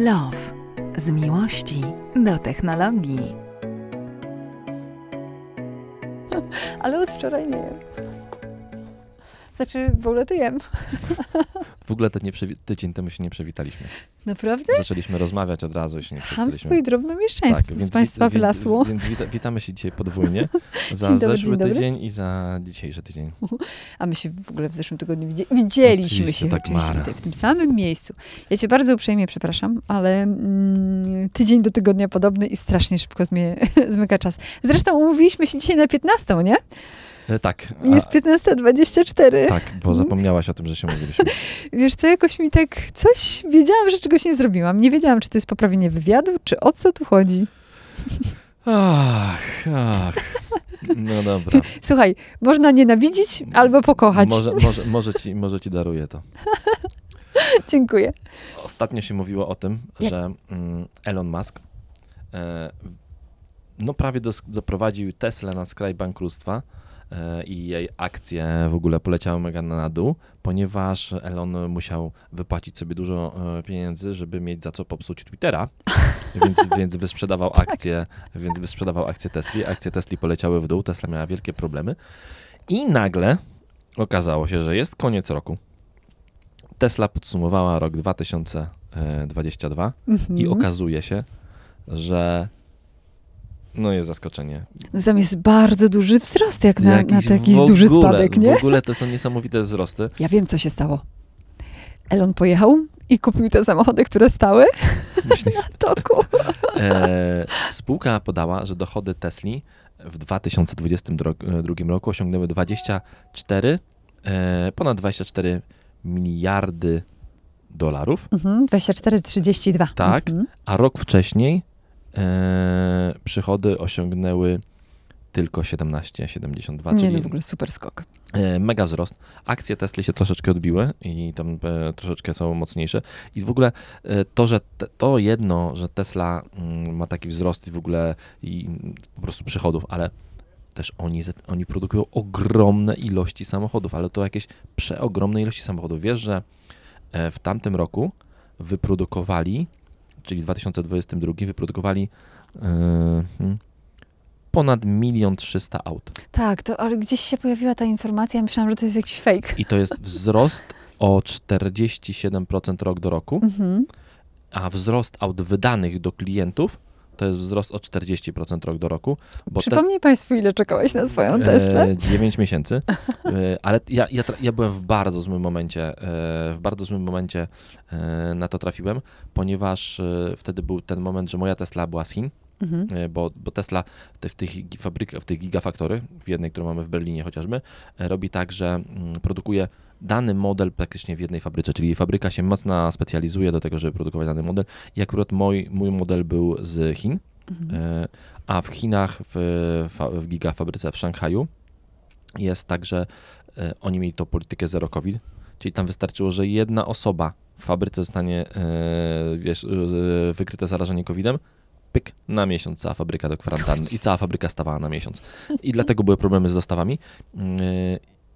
Love. Z miłości do technologii. Ale od wczoraj nie jem. Znaczy, w ogóle to jem. W ogóle to nie przewi- tydzień temu się nie przywitaliśmy. Naprawdę? Zaczęliśmy rozmawiać od razu i się nie Hamstwo i drobnomieszczeństwo z więc Państwa wit- wylasło. Więc, więc wita- witamy się dzisiaj podwójnie. Za dobry, zeszły tydzień i za dzisiejszy tydzień. A my się w ogóle w zeszłym tygodniu widzie- widzieliśmy Oczywiście, się tak, oczywiście w tym samym miejscu. Ja cię bardzo uprzejmie przepraszam, ale mm, tydzień do tygodnia podobny i strasznie szybko zmie- zmyka czas. Zresztą umówiliśmy się dzisiaj na 15, nie? E, tak, a, Jest 15.24. tak, bo zapomniałaś o tym, że się mówiliśmy. Wiesz co, jakoś mi tak coś, wiedziałam, że czegoś nie zrobiłam. Nie wiedziałam, czy to jest poprawienie wywiadu, czy o co tu chodzi. Ach, ach. No dobra. Słuchaj, można nienawidzić albo pokochać. Może, może, może, ci, może ci daruję to. Dziękuję. Ostatnio się mówiło o tym, Jak? że mm, Elon Musk e, no prawie dos- doprowadził Tesla na skraj bankructwa i jej akcje w ogóle poleciały mega na dół, ponieważ Elon musiał wypłacić sobie dużo e, pieniędzy, żeby mieć za co popsuć Twittera, więc, więc wysprzedawał akcje, więc wysprzedawał akcje Tesli, akcje Tesli poleciały w dół, Tesla miała wielkie problemy i nagle okazało się, że jest koniec roku. Tesla podsumowała rok 2022 Mhm. i okazuje się, że no jest zaskoczenie. No Tam jest bardzo duży wzrost, jak na, na Jakiś taki w duży ogóle- spadek, nie? W ogóle to są niesamowite wzrosty. Ja wiem, co się stało. Elon pojechał i kupił te samochody, które stały Myślę, na toku. e, spółka podała, że dochody Tesli w 2022 roku osiągnęły 24, e, ponad 24 miliardy dolarów, Mhm, 24,32. Tak. Mhm. a rok wcześniej e, przychody osiągnęły tylko 17,72, Nie, czyli no w ogóle super skok. E, mega wzrost. Akcje Tesla się troszeczkę odbiły i tam e, troszeczkę są mocniejsze. I w ogóle e, to, że te, to jedno, że Tesla mm, ma taki wzrost i w ogóle i po prostu przychodów, ale też oni, oni produkują ogromne ilości samochodów, ale to jakieś przeogromne ilości samochodów. Wiesz, że w tamtym roku wyprodukowali, czyli w 2022 wyprodukowali hmm, ponad milion trzysta aut. Tak, to, ale gdzieś się pojawiła ta informacja, myślałam, że to jest jakiś fake. I to jest wzrost o 47% rok do roku, Mhm. a wzrost aut wydanych do klientów to jest wzrost o 40% rok do roku. Bo te- Przypomnij Państwu, ile czekałeś na swoją. E, 9 miesięcy. E, ale ja, ja, ja byłem w bardzo złym momencie, e, w bardzo złym momencie na to trafiłem, ponieważ wtedy był ten moment, że moja Tesla była z Chin, Mhm. bo, bo Tesla te, w tych fabryk, w tych gigafaktory, w jednej, którą mamy w Berlinie chociażby, robi tak, że mm, produkuje dany model praktycznie w jednej fabryce, czyli fabryka się mocno specjalizuje do tego, żeby produkować dany model i akurat mój, mój model był z Chin, Mhm. E, A w Chinach, w, w gigafabryce w Szanghaju jest tak, że e, oni mieli tą politykę zero COVID, czyli tam wystarczyło, że jedna osoba w fabryce zostanie e, wiesz, wykryte zarażenie COVID-em, pyk, na miesiąc cała fabryka do kwarantanny i cała fabryka stawała na miesiąc. I dlatego były problemy z dostawami.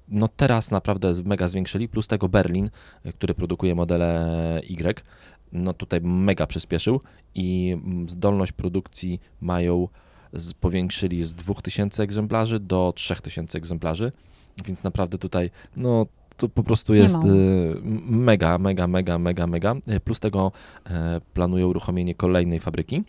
Mm, e, No teraz naprawdę mega zwiększyli, plus tego Berlin, e, który produkuje modele Y, no tutaj mega przyspieszył i mm, zdolność produkcji mają, z, powiększyli z 2000 egzemplarzy do 3000 egzemplarzy, więc naprawdę tutaj, no to po prostu jest y, mega, mega, mega, mega, mega. Y, Plus tego e, planują uruchomienie kolejnej fabryki.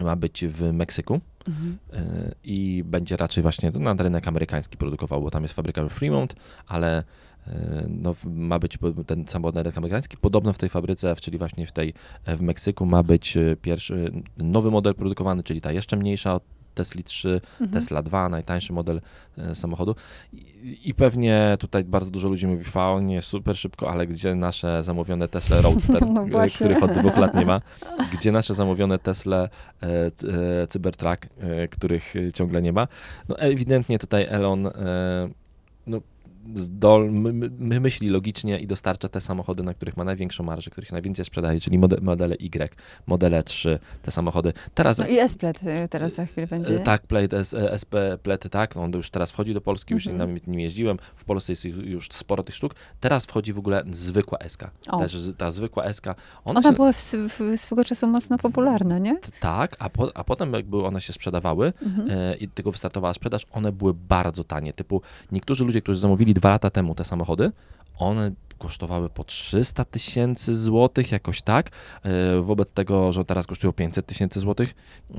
Ma być w Meksyku Mhm. y, i będzie raczej właśnie na rynek amerykański produkował, bo tam jest fabryka w Fremont, ale y, no, ma być ten sam rynek amerykański. Podobno w tej fabryce, czyli właśnie w tej e, w Meksyku ma być pierwszy nowy model produkowany, czyli ta jeszcze mniejsza od Tesla 3, Mhm. Tesla 2, najtańszy model e, samochodu. I, I pewnie tutaj bardzo dużo ludzi mówi, fał, nie super szybko, ale gdzie nasze zamówione Tesla Roadster, No e, których od dwóch lat nie ma, gdzie nasze zamówione Tesla e, Cybertruck, których ciągle nie ma. No ewidentnie tutaj Elon, no zdol, my, my myśli logicznie i dostarcza te samochody, na których ma największą marżę, których najwięcej sprzedaje, czyli mode, modele Y, modele 3, te samochody. Teraz No i S-Plet y, teraz za chwilę będzie. E, Tak, e, SP Plety, tak, no on już teraz wchodzi do Polski, już Mhm. nim jeździłem, w Polsce jest już sporo tych sztuk, teraz wchodzi w ogóle zwykła SK, też ta zwykła SK, ona Ona się, była w, w, swego czasu mocno popularna, nie? tak, a, po, a potem jakby one się sprzedawały Mhm. e, i tylko wystartowała sprzedaż, one były bardzo tanie, typu niektórzy ludzie, którzy zamówili dwa lata temu te samochody, one kosztowały po 300 tysięcy złotych, jakoś tak, e, wobec tego, że teraz kosztują 500 tysięcy złotych,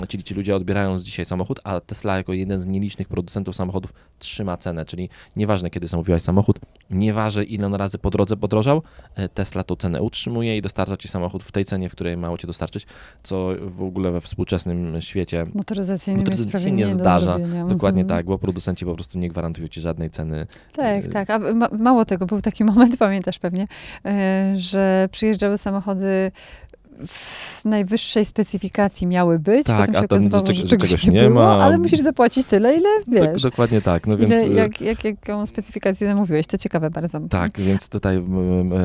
czyli ci ludzie odbierają dzisiaj samochód, a Tesla jako jeden z nielicznych producentów samochodów trzyma cenę, czyli nieważne kiedy zamówiłaś samochód, nieważne ile on razy po drodze podrożał, e, Tesla tą cenę utrzymuje i dostarcza ci samochód w tej cenie, w której mało cię dostarczyć, co w ogóle we współczesnym świecie Motoryzacyjnym prawie nie nie zdarza. zrobienia. dokładnie Mhm. tak, bo producenci po prostu nie gwarantują ci żadnej ceny. Tak, Y- tak. A ma, mało tego, był taki moment, pamiętasz pewnie, e, że przyjeżdżały samochody w najwyższej specyfikacji miały być, Tak, potem się okazywało, że że czegoś, czegoś nie, nie było, ma. ale musisz zapłacić tyle, ile wiesz. dokładnie tak, no więc... ile, y, jak, jak, jaką specyfikację zamówiłeś, to ciekawe bardzo. Tak, więc tutaj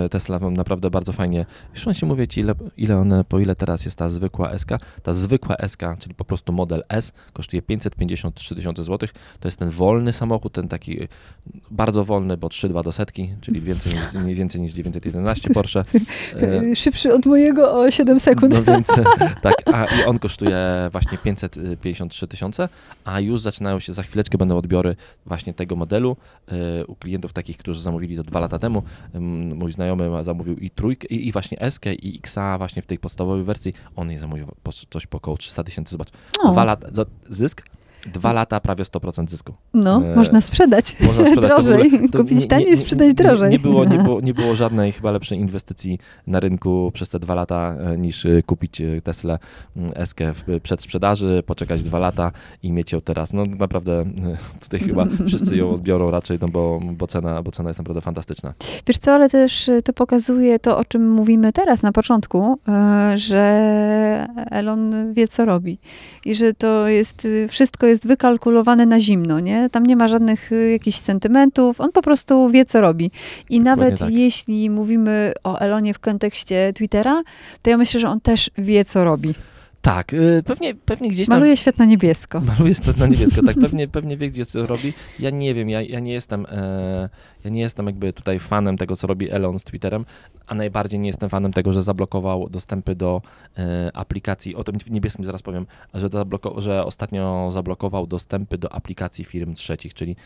e, Tesla wam naprawdę bardzo fajnie. Już właśnie mówię ci, ile, ile one, po ile teraz jest ta zwykła SK. Ta zwykła SK, czyli po prostu model S, kosztuje 553 tysiące złotych. To jest ten wolny samochód, ten taki e, bardzo wolny, bo 3,2 do setki, czyli więcej niż, nie więcej niż 911 Porsche. Y, Szybszy od mojego o 7 sekund. No więc tak, a i on kosztuje właśnie 553 tysiące, a już zaczynają się, za chwileczkę będą odbiory właśnie tego modelu e, u klientów takich, którzy zamówili to dwa lata temu. Mój znajomy ma- zamówił i trójkę, i, i właśnie S i Xa właśnie w tej podstawowej wersji. On je zamówił po, coś po około 300 tysięcy, zobacz. O, Dwa lata, zysk? Dwa lata, prawie 100% zysku. no, e, można sprzedać. Można sprzedać ogóle- drożej. to Kupić nie- taniej i sprzedać drożej. Nie było, nie, było, nie było żadnej chyba lepszej inwestycji na rynku przez te dwa lata e, niż e, kupić e, Tesla Eskę w przedsprzedaży, poczekać dwa lata i mieć ją teraz. No naprawdę tutaj chyba wszyscy ją odbiorą raczej, no bo, bo, cena, bo cena jest naprawdę fantastyczna. Wiesz co, ale też to pokazuje to, o czym mówimy teraz na początku, że Elon wie, co robi. I że to jest, wszystko jest wykalkulowane na zimno, nie? Tam nie ma żadnych y, jakichś sentymentów, on po prostu wie, co robi. I nawet tak. jeśli mówimy o Elonie w kontekście Twittera, to ja myślę, że on też wie, co robi. Tak, e, pewnie, pewnie gdzieś tam... Maluje świetno niebiesko. Maluje to na niebiesko, tak pewnie, pewnie wie, gdzie co robi. Ja nie wiem, ja, ja nie jestem e, ja nie jestem jakby tutaj fanem tego, co robi Elon z Twitterem, a najbardziej nie jestem fanem tego, że zablokował dostępy do e, aplikacji, o tym niebieskim zaraz powiem, że, zabloko- że ostatnio zablokował dostępy do aplikacji firm trzecich, czyli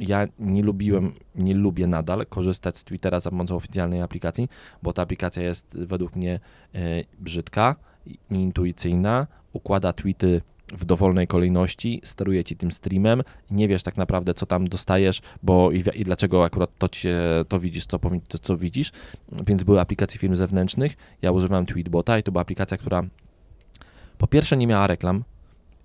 ja nie lubiłem, nie lubię nadal korzystać z Twittera za pomocą oficjalnej aplikacji, bo ta aplikacja jest według mnie e, brzydka, nieintuicyjna, układa tweety w dowolnej kolejności, steruje ci tym streamem, nie wiesz tak naprawdę, co tam dostajesz, bo i, i dlaczego akurat to, to widzisz, co, to, co widzisz, więc były aplikacje firm zewnętrznych, ja używałem Tweetbota i to była aplikacja, która po pierwsze nie miała reklam,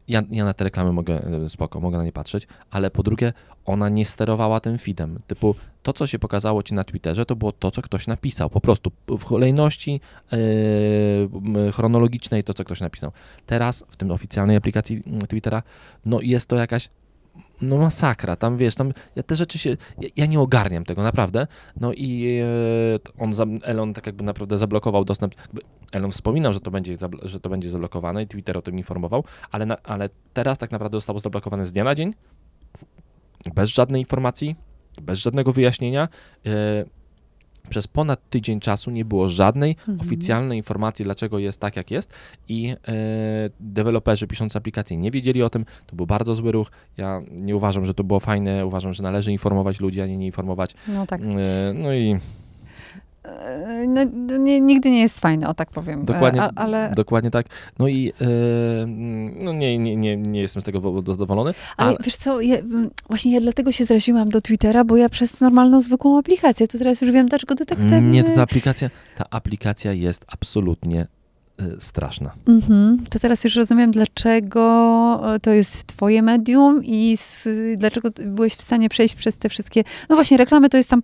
ja, ja na te reklamy mogę, e, spoko, mogę na nie patrzeć, ale po drugie, ona nie sterowała tym feedem. Typu, to co się pokazało ci na Twitterze, to było to, co ktoś napisał. Po prostu w kolejności yy, chronologicznej to, co ktoś napisał. Teraz w tym oficjalnej aplikacji mm, Twittera, no jest to jakaś no masakra, tam wiesz, tam ja te rzeczy się, ja, ja nie ogarniam tego, naprawdę. No i e, on, za- Elon tak jakby naprawdę zablokował dostęp, Elon wspominał, że to będzie, że to będzie zablokowane i Twitter o tym informował, ale, na, ale teraz tak naprawdę zostało zablokowane z dnia na dzień, bez żadnej informacji, bez żadnego wyjaśnienia. E, przez ponad tydzień czasu nie było żadnej Mhm. oficjalnej informacji, dlaczego jest tak, jak jest i e, deweloperzy piszący aplikacje nie wiedzieli o tym. To był bardzo zły ruch. Ja nie uważam, że to było fajne. Uważam, że należy informować ludzi, a nie nie informować. No tak. E, no i No, no nie, nigdy nie jest fajne, o tak powiem. E, dokładnie, A, ale dokładnie tak. No i e, no nie, nie, nie, nie jestem z tego wo- zadowolony. Ale Ale, wiesz co, ja, właśnie ja dlatego się zraziłam do Twittera, bo ja przez normalną, zwykłą aplikację, to teraz już wiem, dlaczego to tak ten... nie, to ta aplikacja, ta aplikacja jest absolutnie y, straszna. Mhm. To teraz już rozumiem, dlaczego e, to jest twoje medium i z, dlaczego byłeś w stanie przejść przez te wszystkie... No właśnie, reklamy to jest tam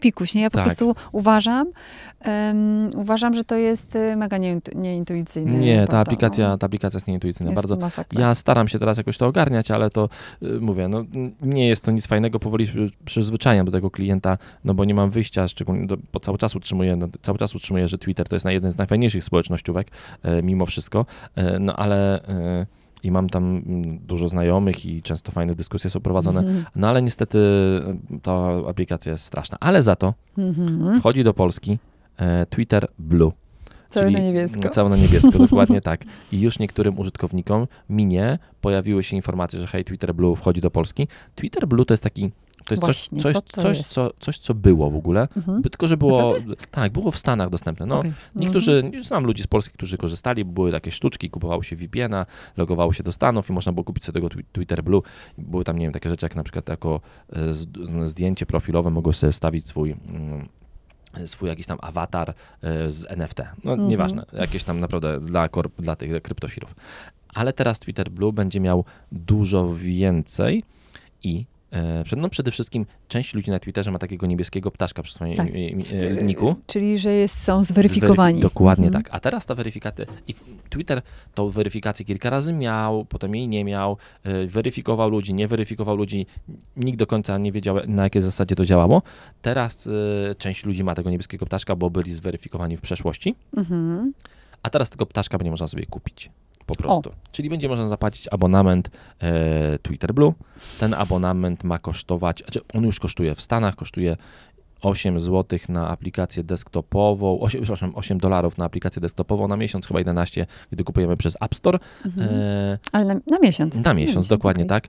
pikuś, nie? Ja po Tak. prostu uważam, em, uważam, że to jest e, mega nieintu, nieintuicyjne. Nie, ta portal, aplikacja, no. ta aplikacja jest nieintuicyjna. jest Bardzo, masakra. Ja staram się teraz jakoś to ogarniać, ale to y, mówię, no nie jest to nic fajnego, powoli przy- przyzwyczajam do tego klienta, no bo nie mam wyjścia, szczególnie, do, bo cały czas utrzymuję, no, cały czas utrzymuję, że Twitter to jest na jeden z najfajniejszych społecznościówek, e, mimo wszystko, e, no ale e, i mam tam mm, dużo znajomych i często fajne dyskusje są prowadzone, Mhm. no ale niestety ta aplikacja jest straszna, ale za to Mhm. wchodzi do Polski Twitter Blue. Całe na niebiesko. Całe na niebiesko, dokładnie tak. I już niektórym użytkownikom minie pojawiły się informacje, że hej, Twitter Blue wchodzi do Polski. Twitter Blue to jest taki. To jest Właśnie, coś, co coś, coś, jest? co, coś, co było w ogóle. Mhm. Tylko, że było. Tak, było w Stanach dostępne. No, Okej. Niektórzy, znam ludzi z Polski, którzy korzystali, były takie sztuczki, kupowało się VPN-a, logowało się do Stanów i można było kupić sobie tego twi- Twitter Blue. Były tam, nie wiem, takie rzeczy jak na przykład jako e, z- zdjęcie profilowe mogłeś sobie wstawić swój mm, swój jakiś tam awatar e, z NFT. No Mhm. nieważne, jakieś tam naprawdę dla, korp, dla tych kryptofirów. Ale teraz Twitter Blue będzie miał dużo więcej i no przede wszystkim część ludzi na Twitterze ma takiego niebieskiego ptaszka przy swoim Tak. e, e, niku. Czyli, że jest, są zweryfikowani. Zweryfi- Dokładnie Mhm. tak. A teraz ta weryfikacja. I Twitter tą weryfikację kilka razy miał, potem jej nie miał, weryfikował ludzi, nie weryfikował ludzi. Nikt do końca nie wiedział, na jakiej zasadzie to działało. Teraz część ludzi ma tego niebieskiego ptaszka, bo byli zweryfikowani w przeszłości, Mhm. a teraz tego ptaszka będzie można sobie kupić. Po prostu. Czyli będzie można zapłacić abonament e, Twitter Blue. Ten abonament ma kosztować, znaczy on już kosztuje w Stanach, kosztuje 8 zł na aplikację desktopową, 8, przepraszam, 8 dolarów na aplikację desktopową na miesiąc, chyba 11, gdy kupujemy przez App Store. Mhm. E, Ale na, na miesiąc. na miesiąc, dokładnie okej. tak.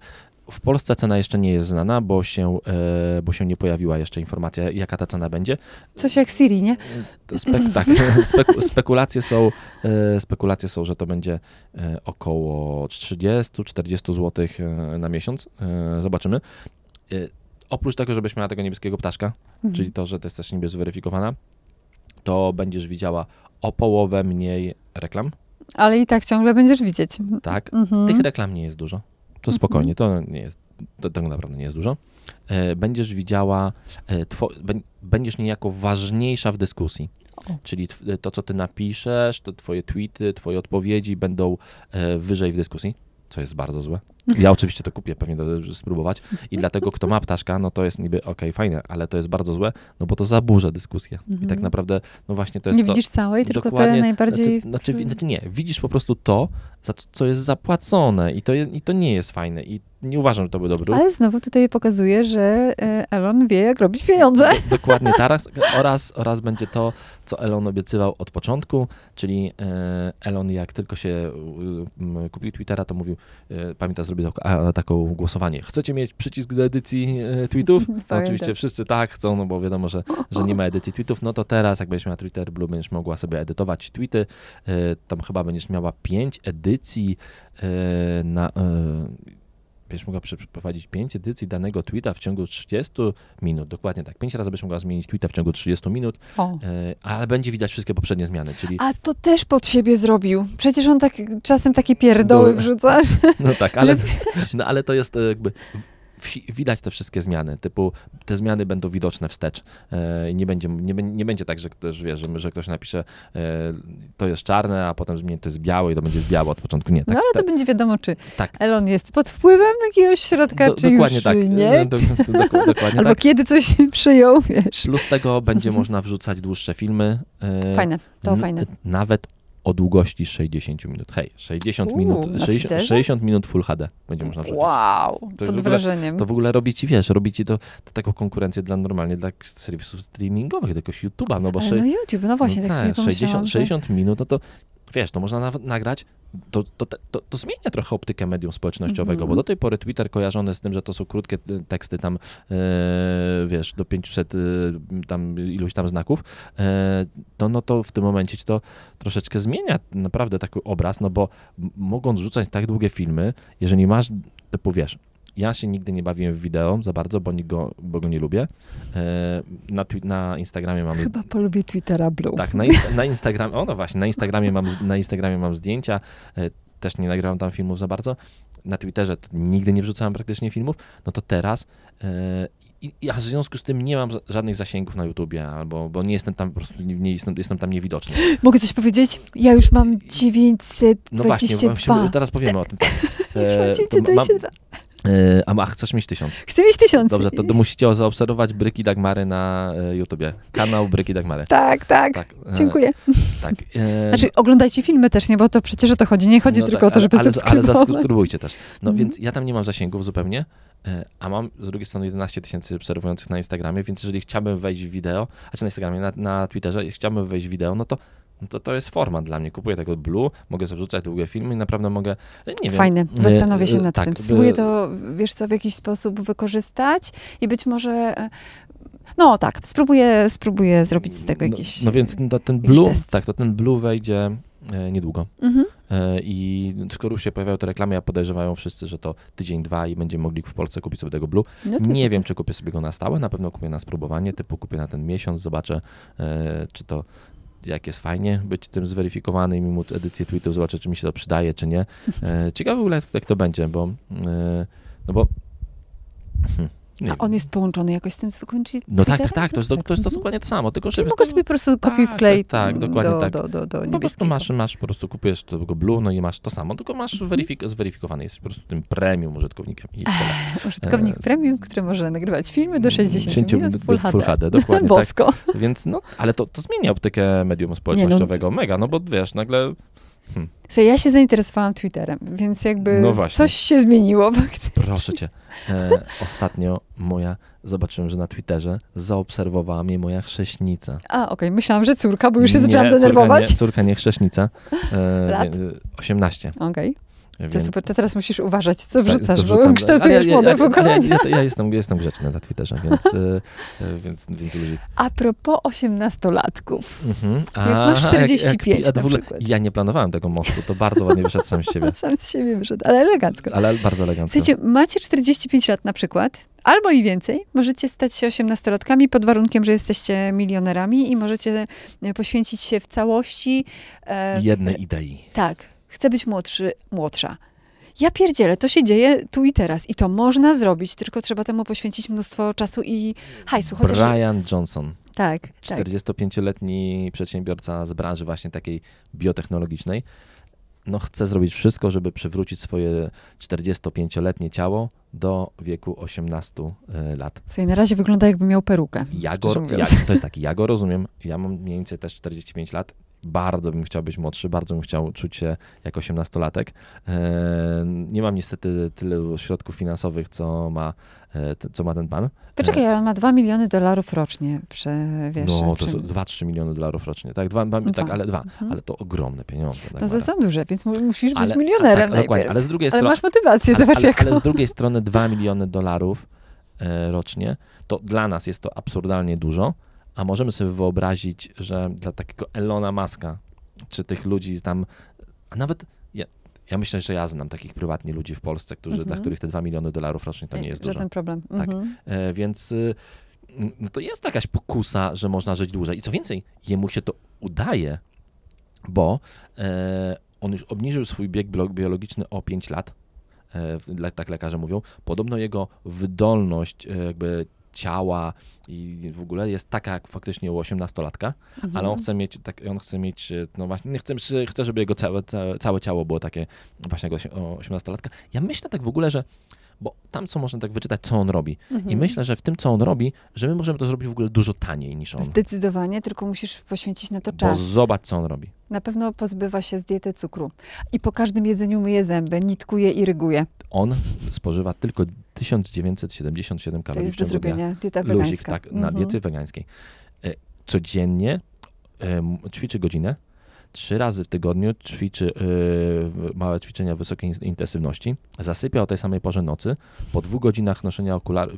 W Polsce cena jeszcze nie jest znana, bo się, e, bo się nie pojawiła jeszcze informacja, jaka ta cena będzie. Coś jak Siri, nie? Spek, tak, speku, spekulacje, są, e, spekulacje są, że to będzie e, około 30-40 zł na miesiąc. Zobaczymy. Oprócz tego, żebyś miała tego niebieskiego ptaszka, Mhm. czyli to, że to jest też niebie zweryfikowana, to będziesz widziała o połowę mniej reklam, Ale i tak ciągle będziesz widzieć. tak? Mhm. Tych reklam nie jest dużo. To Mhm. spokojnie, to nie jest, to tak naprawdę nie jest dużo. E, Będziesz widziała, e, two, bę- będziesz niejako ważniejsza w dyskusji. O. Czyli tw- to, co ty napiszesz, to twoje tweety, twoje odpowiedzi będą e, wyżej w dyskusji, co jest bardzo złe. Ja oczywiście to kupię, pewnie do, spróbować. I dlatego, kto ma ptaszka, no to jest niby okej, fajne, ale to jest bardzo złe, no bo to zaburza dyskusję. I tak Mhm. naprawdę, no właśnie to jest Nie to, widzisz całej, tylko te Dokładnie, najbardziej... Znaczy, znaczy, znaczy nie, widzisz po prostu to, za co- jest zapłacone i to, je, i to nie jest fajne i nie uważam, że to był dobry. Ale znowu tutaj pokazuje, że e, Elon wie, jak robić pieniądze. Dokładnie teraz oraz, oraz będzie to, co Elon obiecywał od początku, czyli e, Elon jak tylko się kupił Twittera, to mówił, e, pamiętam, zrobił taką, głosowanie. Chcecie mieć przycisk do edycji e, tweetów? Pamiętam. Oczywiście wszyscy tak chcą, no bo wiadomo, że, że nie ma edycji tweetów. No to teraz, jak będziesz miała Twitter Blue, będziesz mogła sobie edytować tweety. E, tam chyba będziesz miała pięć edycji e, na... Będziesz mogła przeprowadzić 5 edycji danego tweeta w ciągu 30 minut. Dokładnie tak. 5 razy będziesz mogła zmienić tweeta w ciągu 30 minut, O. e, ale będzie widać wszystkie poprzednie zmiany. Czyli, A to też pod siebie zrobił. Przecież on tak czasem takie pierdoły Do- wrzuca. że- no tak, ale, no, ale to jest e, jakby. Widać te wszystkie zmiany, typu te zmiany będą widoczne wstecz. E, nie, będzie, nie, nie będzie tak, że ktoś wie, że, że ktoś napisze e, to jest czarne, a potem zmieni to jest białe i to będzie białe od początku. Nie, tak, No ale to tak, będzie wiadomo, czy tak. Elon jest pod wpływem jakiegoś środka, Do- czy dokładnie już tak. nie. Do, do, do, dokładnie Albo tak. kiedy coś przyjął, wiesz. Plus tego będzie można wrzucać dłuższe filmy. e, Fajne, to fajne. Nawet o długości 60 minut. Hej, 60 Uuu, minut, na 60, Twitterze? 60 minut Full HD będzie można wrzucić. Wow, w pod ogóle- wrażeniem. To w ogóle robi ci, wiesz, robi ci to, to taką konkurencję dla normalnie dla serwisów streamingowych, do jakiegoś YouTube'a, no bo Ale no YouTube, no właśnie, tak, sobie pomyślałam, 60, że... 60 minut, no to wiesz, to można nagrać, to, to, to, to, zmienia trochę optykę medium społecznościowego, Mhm. bo do tej pory Twitter kojarzony z tym, że to są krótkie y, teksty tam, e, wiesz, do 500 y, tam iluś tam znaków, e, to no to w tym momencie ci to troszeczkę zmienia naprawdę taki obraz, no bo mogąc rzucać tak długie filmy, jeżeli masz, typu wiesz, Ja się nigdy nie bawiłem w wideo za bardzo, bo, go, bo go nie lubię. E, Na, na Instagramie mam... Chyba polubię Twittera Blue. Tak, na, na Instagramie, o no właśnie, na Instagramie mam, na Instagramie mam zdjęcia, e, też nie nagrałem tam filmów za bardzo. Na Twitterze nigdy nie wrzucałem praktycznie filmów, no to teraz e, i, i- a w związku z tym nie mam ża- żadnych zasięgów na YouTubie, albo bo nie jestem tam po prostu, nie, nie jestem, jestem tam niewidoczny. Mogę coś powiedzieć? Ja już mam 922. No właśnie, właśnie teraz powiemy o tym. Tak. E, Już mam to mam- 922. e, a ma- chcesz mieć tysiąc. Chcę mieć tysiąc. Dobrze, to, to musicie zaobserwować Bryki Dagmary na e, YouTubie. Kanał Bryki Dagmary. Tak, tak. Tak, e, Dziękuję. Tak. Znaczy, oglądajcie filmy też, nie? Bo to przecież o to chodzi. Nie chodzi No tylko tak, o to, żeby ale, ale, ale subskrybować. zasubskrybujcie też. No Mhm. więc ja tam nie mam zasięgów zupełnie, a mam z drugiej strony 11 tysięcy obserwujących na Instagramie, więc jeżeli chciałbym wejść w wideo, a czy na Instagramie, na, na Twitterze, chciałbym wejść w wideo, no to, no to to jest format dla mnie. Kupuję tego Blue, mogę sobie wrzucać długie filmy i naprawdę mogę, nie wiem. Fajne, zastanowię się e, nad tak, tym. Spróbuję to, wiesz co, w jakiś sposób wykorzystać i być może, e, no tak, spróbuję, spróbuję zrobić z tego jakiś... No, no więc to, ten Blue, tak, to ten Blue wejdzie e, niedługo. Mhm. E, I skoro już się pojawiają te reklamy, ja podejrzewają wszyscy, że to tydzień, dwa i będziemy mogli w Polsce kupić sobie tego Blue. No Nie super. wiem, czy kupię sobie go na stałe, na pewno kupię na spróbowanie, typu kupię na ten miesiąc, zobaczę, e, czy to jak jest fajnie być tym zweryfikowanym i móc edycję tweetów, zobaczę, czy mi się to przydaje, czy nie. E, ciekawe w ogóle, jak, jak to będzie, bo e, no bo hmm, nie A wiem. on jest połączony jakoś z tym zwykłym czyli No tak, tak, tak, to jest, to jest to Mhm. dokładnie to samo, tylko że Czyli mogę sobie po prostu kopiuj tak, wklej tak, tak, dokładnie do, tak. do, do, do no po prostu masz, masz, po prostu kupujesz tego Blue, no i masz to samo, tylko masz weryfik- zweryfikowany, jesteś po prostu tym premium użytkownikiem. Użytkownik e, premium, który może nagrywać filmy do 60 60 minut Full HD. Full HD, dokładnie tak. Bosko. Więc no, ale to, to zmienia optykę medium społecznościowego mega, no bo wiesz, nagle Słuchaj, ja się zainteresowałam Twitterem, więc jakby No coś się zmieniło. faktycznie. Proszę cię. E, ostatnio moja, zobaczyłem, że na Twitterze zaobserwowała mnie moja chrześnica. A, okej, myślałam, że córka, bo już się Nie, zaczęłam córka denerwować. Nie, córka nie chrześnica. E, Lat? wie- 18. Okej, to więc- super, to teraz musisz uważać, co tak, wrzucasz, to bo kształtujesz Ale ja- młode ja- pokolenie. Ja, ja, ja jestem, jestem grzeczny na Twitterze, więc, e, e, więc, więc luzik. A propos osiemnastolatków. Mhm. Jak masz 45 a to w na ogóle, przykład. Ja nie planowałem tego mostu, to bardzo ładnie wyszedł sam z siebie. Sam z siebie wyszedł, ale elegancko. Ale bardzo elegancko. Słuchajcie, macie 45 lat na przykład, albo i więcej, możecie stać się osiemnastolatkami pod warunkiem, że jesteście milionerami i możecie e, poświęcić się w całości. E, Jednej idei. Tak, chcę być młodszy, młodsza. Ja pierdzielę, to się dzieje tu i teraz i to można zrobić, tylko trzeba temu poświęcić mnóstwo czasu i hajsu. Chociaż, Brian Johnson, tak, tak. 45-letni przedsiębiorca z branży właśnie takiej biotechnologicznej, no chce zrobić wszystko, żeby przywrócić swoje 45-letnie ciało do wieku 18 e, lat. Słuchaj, na razie wygląda jakby miał perukę. Ja go, ja, to jest tak, ja go rozumiem, ja mam mniej więcej też 45 lat, bardzo bym chciał być młodszy, bardzo bym chciał czuć się jak 18-latek. E, nie mam niestety tyle środków finansowych, co ma, e, co ma ten pan. Poczekaj, ale on ma 2 miliony dolarów rocznie, wiesz. no, to są 2-3 miliony dolarów rocznie. Tak, dwa, dwa, tak Dwa. ale dwa. Mhm. Ale to ogromne pieniądze. Tak No to są duże, więc mu- musisz być Ale- milionerem tak, najpierw. ale z drugiej Ale masz motywację, ale, zobacz ale, jaką. ale z drugiej strony 2 miliony dolarów e, rocznie, to dla nas jest to absurdalnie dużo, a możemy sobie wyobrazić, że dla takiego Elona Muska, czy tych ludzi tam, a nawet ja, ja myślę, że ja znam takich prywatnie ludzi w Polsce, którzy, Mhm. dla których te 2 miliony dolarów rocznie to nie jest dużo. Żaden problem. Tak. Mhm. E, więc y, mm, no to jest jakaś pokusa, że można żyć dłużej. I co więcej, jemu się to udaje, bo e, on już obniżył swój bieg bio- biologiczny o 5 lat, e, tak lekarze mówią. Podobno jego wydolność e, jakby ciała i w ogóle jest taka jak faktycznie u 18-latka, Mhm. ale on chce mieć, tak, on chce mieć, e, no właśnie, nie chce, chce, żeby jego całe, całe, ciało było takie właśnie jak 18-latka. Ja myślę tak w ogóle, że bo tam co można tak wyczytać, co on robi. Mhm. I myślę, że w tym, co on robi, że my możemy to zrobić w ogóle dużo taniej niż on. Zdecydowanie, tylko musisz poświęcić na to Bo czas. zobacz, co on robi. Na pewno pozbywa się z diety cukru. I po każdym jedzeniu myje zęby, nitkuje i ryguje. On spożywa tylko 1977 To kalorii jest w do zrobienia. Dieta Luzik, wegańska. tak, na Mhm. diety wegańskiej. E, Codziennie em, ćwiczy godzinę, trzy razy w tygodniu ćwiczy e, małe ćwiczenia wysokiej in- intensywności, zasypia o tej samej porze nocy, po dwóch godzinach noszenia okularów,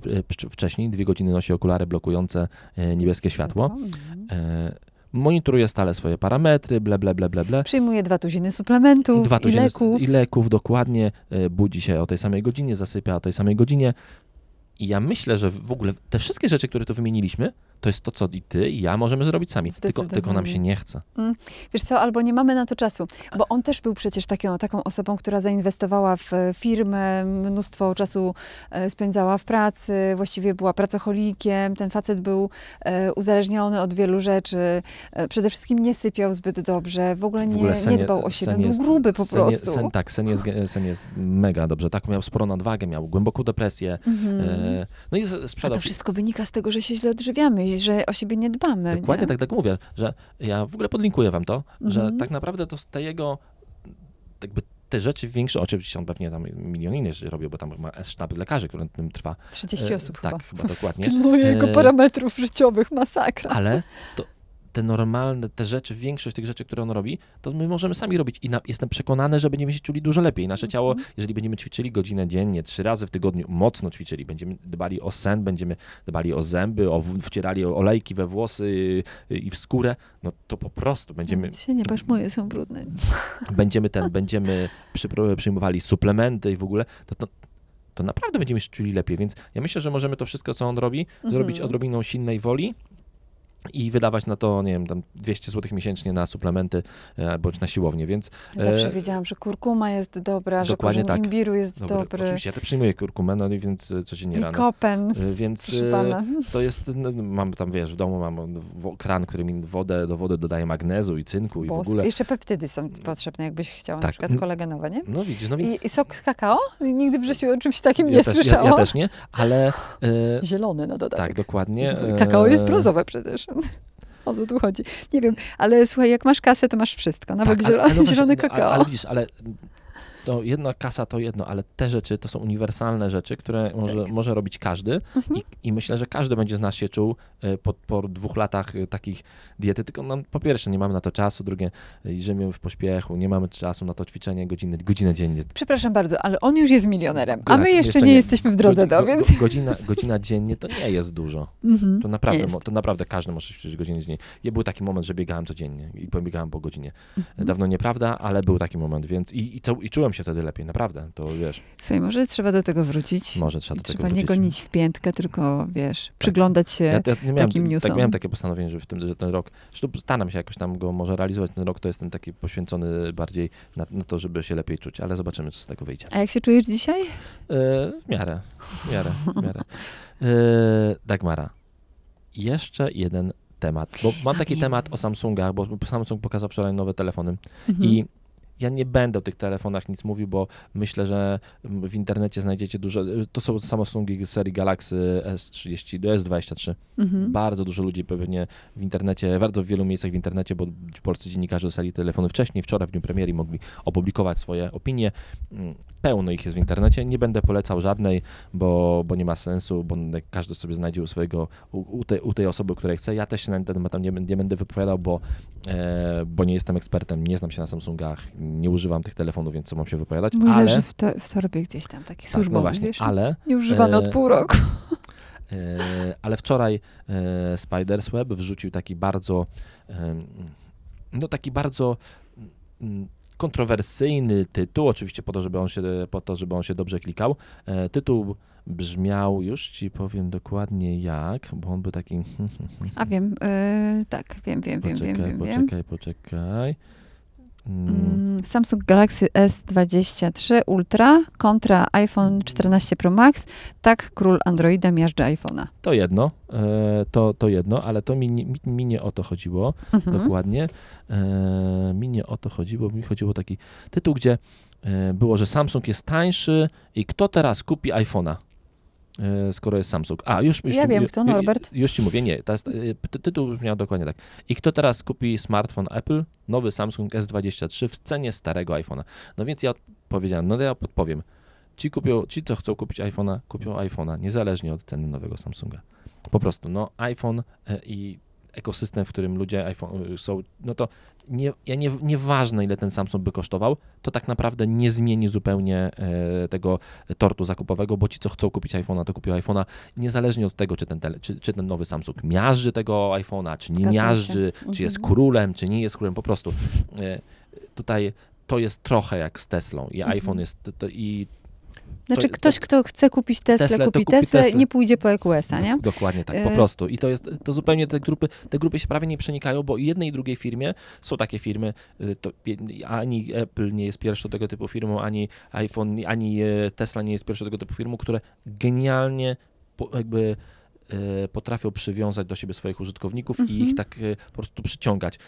wcześniej dwie godziny nosi okulary blokujące e, niebieskie światło, Mhm. E, monitoruje stale swoje parametry, ble, ble, ble, ble, ble. Przyjmuje dwa tuziny suplementów Dwa i tuziny- leków. I leków, dokładnie. y, Budzi się o tej samej godzinie, zasypia o tej samej godzinie. I ja myślę, że w ogóle te wszystkie rzeczy, które tu wymieniliśmy, to jest to, co i ty, i ja możemy zrobić sami. Tylko, tylko nam się nie chce. Wiesz co, albo nie mamy na to czasu, bo on też był przecież taką, taką osobą, która zainwestowała w e, firmę, mnóstwo czasu e, spędzała w pracy, właściwie była pracocholikiem, ten facet był e, uzależniony od wielu rzeczy, przede wszystkim nie sypiał zbyt dobrze, w ogóle W nie, ogóle sen nie dbał o siebie, sen był jest- gruby po sen prostu. Sen, tak, sen jest, sen jest mega dobrze. Tak, miał sporą nadwagę, miał głęboką depresję. Mhm. E, no i z- A sprzedał. to wszystko wynika z tego, że się źle odżywiamy i że o siebie nie dbamy. Dokładnie nie? tak, tak mówię, że ja w ogóle podlinkuję wam to, że Mhm. tak naprawdę to te jego, jakby te rzeczy większe, oczywiście on pewnie tam milion innych rzeczy robił, bo tam ma sztab lekarzy, który nad tym trwa. 30 E, osób tak, chyba. chyba dokładnie. Pilnuje jego E, parametrów życiowych, masakra. Ale to, te normalne, te rzeczy, większość tych rzeczy, które on robi, to my możemy sami robić i na, jestem przekonany, że będziemy się czuli dużo lepiej. Nasze ciało, Mhm. jeżeli będziemy ćwiczyli godzinę dziennie, trzy razy w tygodniu, mocno ćwiczyli, będziemy dbali o sen, będziemy dbali o zęby, o, wcierali olejki we włosy y, i w skórę, no to po prostu będziemy, Się nie patrz, moje są brudne. będziemy ten, będziemy przypro- przyjmowali suplementy i w ogóle, to, to, to naprawdę będziemy się czuli lepiej. Więc ja myślę, że możemy to wszystko, co on robi, zrobić Mhm. odrobiną silnej woli i wydawać na to, nie wiem, tam 200 zł miesięcznie na suplementy e, bądź na siłownię, więc Zawsze E, wiedziałam, że kurkuma jest dobra, że korzeń tak. imbiru jest dobry. dobry. Oczywiście, ja też przyjmuję kurkumę, no i więc e, codziennie I rano. kopen, Więc to jest, no, mam tam, wiesz, w domu mam kran, który mi wodę, do wody dodaje magnezu i cynku i w Bosk. ogóle. Jeszcze peptydy są potrzebne, jakbyś chciała, na Tak. przykład kolagenowe, nie? No widzisz, no więc I, I sok z kakao? Nigdy w życiu o czymś takim ja nie też, ja, słyszałam. ja też nie, ale Zielony na dodatek. tak, dokładnie. Kakao jest brązowe przecież. O co tu chodzi? Nie wiem, ale słuchaj, jak masz kasę, to masz wszystko, nawet Tak, ale- zielony, ale no zielony no, ale- kakao. Ale widzisz, ale to jedna kasa to jedno, ale te rzeczy to są uniwersalne rzeczy, które może, Tak. może robić każdy Mhm. I, i myślę, że każdy będzie z nas się czuł e, po, po dwóch latach e, takich diety, tylko no, po pierwsze nie mamy na to czasu, drugie e, żyjemy w pośpiechu, nie mamy czasu na to ćwiczenie godzinę, godzinę dziennie. Przepraszam bardzo, ale on już jest milionerem, a my Tak, jeszcze nie jesteśmy w drodze do, więc... go- Godzina, godzina dziennie to nie jest dużo. Mhm. To naprawdę, Jest. to naprawdę każdy może ćwiczyć godzinę dziennie. Ja był taki moment, że biegałem codziennie i pobiegałem po godzinie. Mhm. Dawno nieprawda, ale był taki moment, więc i, i, to, i czułem się wtedy lepiej, naprawdę. To wiesz, Słuchaj, może trzeba do tego wrócić. może trzeba do tego trzeba nie wrócić. gonić w piętkę, tylko wiesz, przyglądać się. Ja, ja miałem, takim tak, newsom. miałem takie postanowienie, że w tym, że ten rok, zresztą staram się jakoś tam go może realizować, ten rok to jestem taki poświęcony bardziej na, na to, żeby się lepiej czuć, ale zobaczymy, co z tego wyjdzie. A jak się czujesz dzisiaj? E, w miarę, w miarę, w miarę. E, Dagmara, jeszcze jeden temat, bo mam taki temat o Samsungach, bo Samsung pokazał wczoraj nowe telefony Mhm. i ja nie będę o tych telefonach nic mówił, bo myślę, że w internecie znajdziecie dużo. To są Samsungi z serii Galaxy S30 do S23. Mhm. Bardzo dużo ludzi pewnie w internecie, bardzo w wielu miejscach w internecie, bo polscy dziennikarze dostali telefony wcześniej, wczoraj w dniu premiery mogli opublikować swoje opinie. Mm, Pełno ich jest w internecie. Nie będę polecał żadnej, bo, bo nie ma sensu, bo każdy sobie znajdzie u swojego, u, u, tej, u tej osoby, której chce. Ja też się na ten temat nie, będę- nie będę wypowiadał, bo, bo nie jestem ekspertem, nie znam się na Samsungach, nie używam tych telefonów, więc co mam się wypowiadać, Mój ale... leży w, to, w torbie gdzieś tam, taki tak, służbowy, no właśnie, wiesz? ale Nieużywany e, od pół roku. E, ale wczoraj e, Spiders Web wrzucił taki bardzo, no taki bardzo mm, kontrowersyjny tytuł, oczywiście po to, żeby on się, po to, żeby on się dobrze klikał. E, Tytuł brzmiał, już ci powiem dokładnie jak, bo on był taki, A wiem, y, tak, wiem, wiem, wiem, poczekaj, wiem, wiem, wiem. poczekaj, poczekaj. Mm, Samsung Galaxy S23 Ultra kontra iPhone 14 Pro Max. Tak król Androida miażdży iPhone'a. To jedno, e, to, to jedno, ale to mi, nie- mi, mi nie o to chodziło. Mhm. Dokładnie. E, mi nie o to chodziło, mi chodziło o taki tytuł, gdzie e, było, że Samsung jest tańszy i kto teraz kupi iPhone'a? E, skoro jest Samsung. A, już, już Ja wiem, kto, ju- Norbert. Już ci mówię, nie. E, ty- tytuł brzmiał dokładnie tak. I kto teraz kupi smartfon Apple, nowy Samsung S23 w cenie starego iPhone'a? No więc ja odpowiedziałem, no ja podpowiem. Ci, kupią, ci, co chcą kupić iPhone'a, kupią iPhone'a, niezależnie od ceny nowego Samsunga. Po prostu, no iPhone e, i ekosystem, w którym ludzie iPhone są, no to nie, ja nie, nieważne ile ten Samsung by kosztował, to tak naprawdę nie zmieni zupełnie e, tego tortu zakupowego, bo ci, co chcą kupić iPhone'a, to kupią iPhone'a, niezależnie od tego, czy ten, tele, czy, czy ten nowy Samsung miażdży tego iPhone'a, czy nie Zgadzam się. miażdży, czy Mhm. jest królem, czy nie jest królem, po prostu. E, tutaj to jest trochę jak z Teslą i Mhm. iPhone jest, to, i Znaczy to- ktoś, kto chce kupić Tesla, Tesla, to kupi kupi Teslę. nie pójdzie po EQS-a, nie? Dokładnie tak, po E, prostu. I to jest, to zupełnie te grupy, te grupy się prawie nie przenikają, bo i jednej i drugiej firmie są takie firmy, y, to ani Apple nie jest pierwszą tego typu firmą, ani iPhone, ani e, Tesla nie jest pierwszą tego typu firmą, które genialnie jakby e, potrafią przywiązać do siebie swoich użytkowników i Mhm. ich tak e, po prostu przyciągać.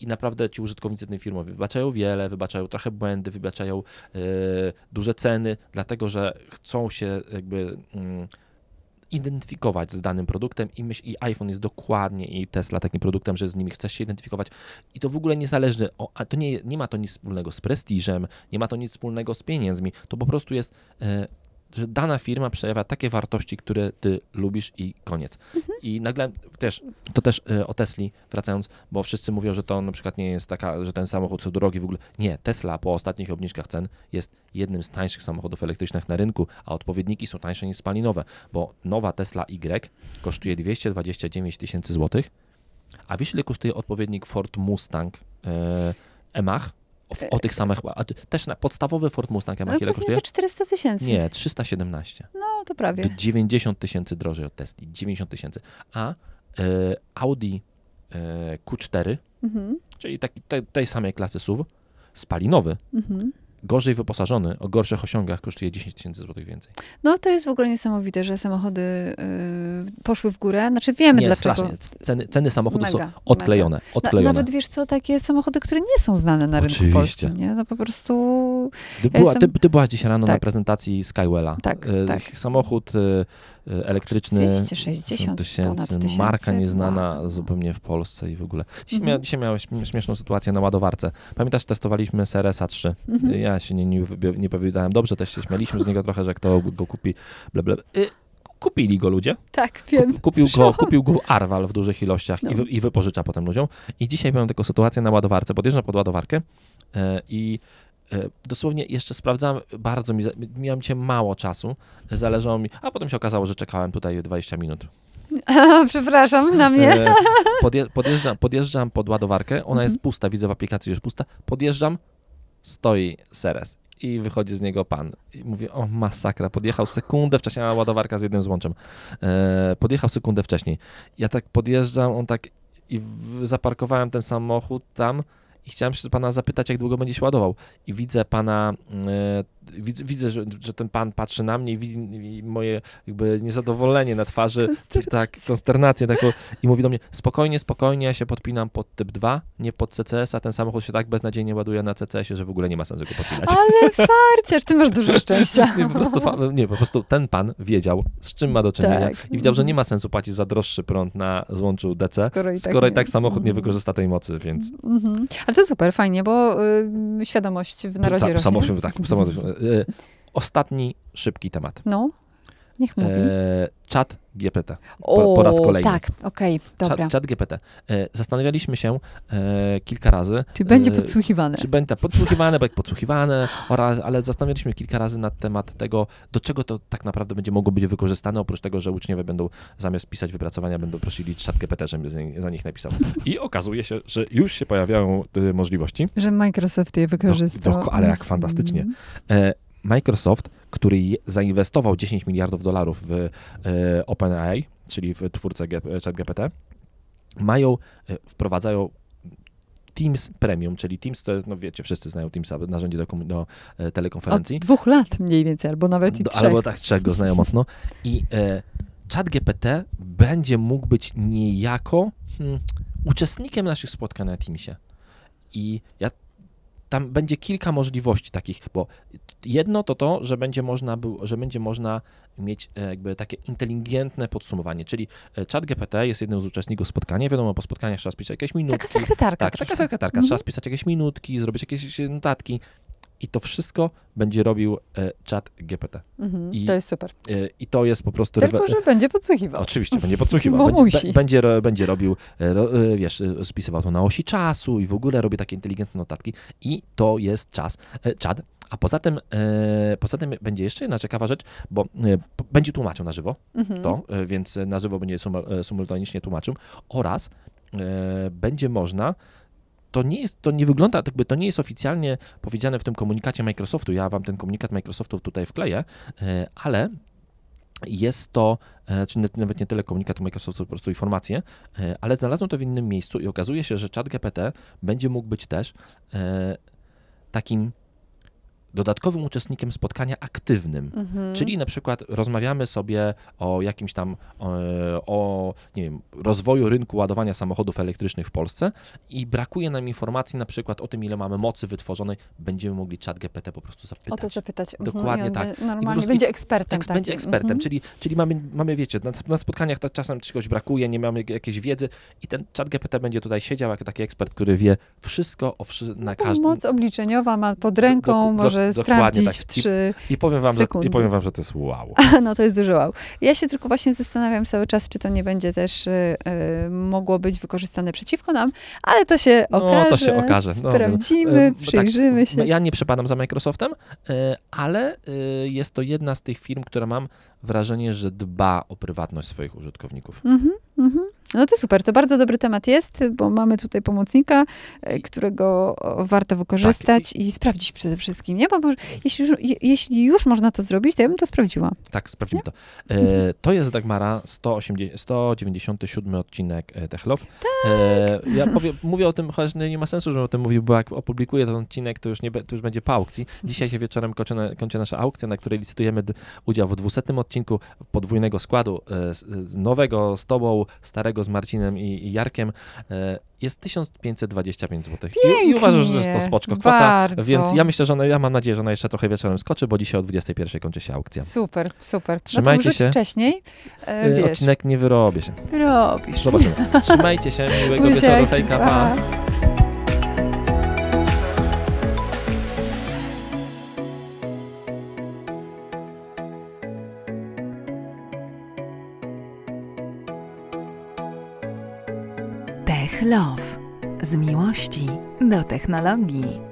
I naprawdę ci użytkownicy tej firmy wybaczają wiele, wybaczają trochę błędy, wybaczają e, duże ceny, dlatego że chcą się jakby mm, identyfikować z danym produktem i, myśl, i iPhone jest dokładnie i Tesla takim produktem, że z nimi chcesz się identyfikować. I to w ogóle niezależne, o, a to nie, nie ma to nic wspólnego z prestiżem, nie ma to nic wspólnego z pieniędzmi, to po prostu jest, e, że dana firma przejawia takie wartości, które ty lubisz i koniec. I nagle też, to też e, o Tesli wracając, bo wszyscy mówią, że to na przykład nie jest taka, że ten samochód są drogi w ogóle. Nie, Tesla po ostatnich obniżkach cen jest jednym z tańszych samochodów elektrycznych na rynku, a odpowiedniki są tańsze niż spalinowe, bo nowa Tesla Y kosztuje 229 tysięcy złotych, a wiesz ile kosztuje odpowiednik Ford Mustang e, Emach? O, o tych samych, a też na podstawowy Ford Mustang Emach Ale ile kosztuje? za 400 tysięcy. Nie, 317. No, to prawie. 90 tysięcy drożej od Tesli, 90 tysięcy. A e, Audi e, Q4, Mhm, czyli taki, te, tej samej klasy SUV, spalinowy, mhm. Gorzej wyposażony, o gorszych osiągach, kosztuje 10 tysięcy złotych więcej. No to jest w ogóle niesamowite, że samochody y, poszły w górę. Znaczy wiemy Nie, dlaczego. strasznie. Ceny, ceny samochodów Mega, są odklejone. Na, odklejone. nawet wiesz co, takie samochody, które nie są znane na rynku Oczywiście. polskim, nie? No po prostu Ty, Ja była, jestem- ty, ty byłaś dzisiaj rano na Tak. prezentacji Skywella. Tak, E, tak. Samochód e, elektryczny. 260 ponad tysięcy. marka nieznana Wow. zupełnie w Polsce i w ogóle. Dzisiaj, Mhm. mia, śm- śmieszną sytuację na ładowarce. Pamiętasz, testowaliśmy Seresa 3. Mhm. Ja się nie, nie, nie powiedziałem dobrze, też się śmialiśmy z niego trochę, że kto go kupi, bla, bla. Y, kupili go ludzie. Tak, wiem. Kup- Kupił go, kupił go Arwal w dużych ilościach No. i, wy, i wypożycza potem ludziom. I dzisiaj miałem taką sytuację na ładowarce. Podjeżdżam pod ładowarkę e, i dosłownie jeszcze sprawdzałem, bardzo mi, miałem cię mało czasu, zależało mi, a potem się okazało, że czekałem tutaj 20 minut. Przepraszam, na mnie. E, podje, podjeżdżam, podjeżdżam pod ładowarkę, ona Mhm. jest pusta, widzę w aplikacji, że jest pusta. Podjeżdżam, stoi Seres i wychodzi z niego pan. I mówię, o masakra, podjechał sekundę wcześniej, a ładowarka z jednym złączem. E, podjechał sekundę wcześniej. Ja tak podjeżdżam, on tak i zaparkowałem ten samochód tam i chciałem się pana zapytać, jak długo będzie się ładował. I widzę pana, e, widzę, widzę że, że ten pan patrzy na mnie i widzi moje jakby niezadowolenie na twarzy, tak, konsternację taką i mówi do mnie, spokojnie, spokojnie, ja się podpinam pod typ 2, nie pod CCS, a ten samochód się tak beznadziejnie ładuje na CCS-ie, że w ogóle nie ma sensu go podpinać. Ale farciarz, ty masz dużo szczęścia. Nie po, prostu, nie, po prostu ten pan wiedział, z czym ma do czynienia Tak. i widział, że nie ma sensu płacić za droższy prąd na złączu DC, Skoro i tak, skoro i tak samochód nie Mhm. wykorzysta tej mocy, więc... Mhm. Ale to super, fajnie, bo y, świadomość w narodzie rośnie. tak, samochód. E, Ostatni szybki temat. No, niech mówi. E, Chat GPT. o, po- po raz kolejny. Tak, okej, dobra. Chat, chat GPT. E, Zastanawialiśmy się e, kilka razy. Czy będzie e, podsłuchiwane? Czy będzie podsłuchiwane, bo jak podsłuchiwane, oraz, ale zastanawialiśmy kilka razy nad temat tego, do czego to tak naprawdę będzie mogło być wykorzystane, oprócz tego, że uczniowie będą zamiast pisać wypracowania, będą prosili czat GPT, żeby za- nich napisał. I okazuje się, że już się pojawiają y, możliwości. Że Microsoft je wykorzystał. doko- ale jak fantastycznie. Microsoft, który zainwestował 10 miliardów dolarów w e, OpenAI, czyli w twórcę ChatGPT, mają, e, wprowadzają Teams Premium, czyli Teams to, no wiecie, wszyscy znają Teamsa, narzędzie do, do e, Od telekonferencji. dwóch lat mniej więcej, albo nawet i Do, trzech. albo tak trzech go znają mocno. I e, ChatGPT będzie mógł być niejako hmm, uczestnikiem naszych spotkań na Teamsie. I ja, tam będzie kilka możliwości takich, bo jedno to to, że będzie można, był, że będzie można mieć e, jakby takie inteligentne podsumowanie, czyli e, ChatGPT jest jednym z uczestników spotkania, wiadomo, po spotkaniach trzeba spisać jakieś minutki. Taka sekretarka Tak, taka sekretarka. Mhm. Trzeba spisać jakieś minutki, zrobić jakieś notatki. I to wszystko będzie robił e, czat GPT. Mhm, I- to jest super. E, I to jest po prostu... Tylko, że będzie podsłuchiwał. Oczywiście, będzie podsłuchiwał. Bo będzie, musi. be- będzie, będzie robił, e, e, wiesz, e, spisywał to na osi czasu i w ogóle robi takie inteligentne notatki i to jest czas, czad. A poza tym, poza tym będzie jeszcze jedna ciekawa rzecz, bo będzie tłumaczył na żywo Mhm. to, więc na żywo będzie symul- e, symultanicznie tłumaczył oraz będzie można to nie jest, to nie wygląda, jakby to nie jest oficjalnie powiedziane w tym komunikacie Microsoftu. Ja wam ten komunikat Microsoftu tutaj wkleję, e, ale jest to, e, czy nawet nie tyle komunikat Microsoftu, po prostu informacje, e, ale znalazłem to w innym miejscu i okazuje się, że chat GPT będzie mógł być też takim dodatkowym uczestnikiem spotkania aktywnym. Mhm. Czyli na przykład rozmawiamy sobie o jakimś tam, e, o nie wiem, rozwoju rynku ładowania samochodów elektrycznych w Polsce i brakuje nam informacji na przykład o tym, ile mamy mocy wytworzonej, będziemy mogli chat GPT po prostu zapytać. O to zapytać. Mhm, Dokładnie on tak. Normalnie będzie ekspertem. Eks, będzie ekspertem, Mhm. czyli, czyli mamy, mamy, wiecie, na, na spotkaniach ta- czasem czegoś brakuje, nie mamy jak- jakiejś wiedzy i ten chat GPT będzie tutaj siedział jako taki ekspert, który wie wszystko o wszy, na każdym... Moc obliczeniowa ma pod ręką, do- do- może dokładnie sprawdzić tak. w trzy. I powiem wam, że, sekundy. i powiem wam, że to jest wow. No to jest duży wow. Ja się tylko właśnie zastanawiam cały czas, czy to nie będzie też y, y, mogło być wykorzystane przeciwko nam, ale to się No, okaże. to się okaże. No, Sprawdzimy, bo przyjrzymy tak, się. Ja nie przepadam za Microsoftem, ale jest to jedna z tych firm, która mam wrażenie, że dba o prywatność swoich użytkowników. Mhm, mhm. No to super, to bardzo dobry temat jest, bo mamy tutaj pomocnika, e, którego warto wykorzystać i sprawdzić przede wszystkim, nie? Bo jeśli, już, je, jeśli już można to zrobić, to ja bym to sprawdziła. Tak, sprawdzimy to. E, Mhm. to jest Dagmara, 180, 197 odcinek e, Techlove. Tak. E, ja powiem, mówię o tym, chociaż nie ma sensu, żebym o tym mówił, bo jak opublikuję ten odcinek, to już, nie, to już będzie po aukcji. Dzisiaj się wieczorem kończy, kończy nasza aukcja, na której licytujemy udział w 200 odcinku podwójnego składu, e, nowego z tobą, starego z Marcinem i, i Jarkiem. E, jest 1525 zł. I, I uważam, że jest to spoczko kwota, bardzo. więc ja myślę, że ona, ja mam nadzieję, że ona jeszcze trochę wieczorem skoczy, bo dzisiaj o 21 kończy się aukcja. Super, super. No Trzymajcie wrzuć się. wcześniej, e, E, wiesz, Odcinek nie wyrobię się. robisz. Zobaczymy. Trzymajcie się, miłego wieczoru, hejka, pa. Tech Love. Z miłości do technologii.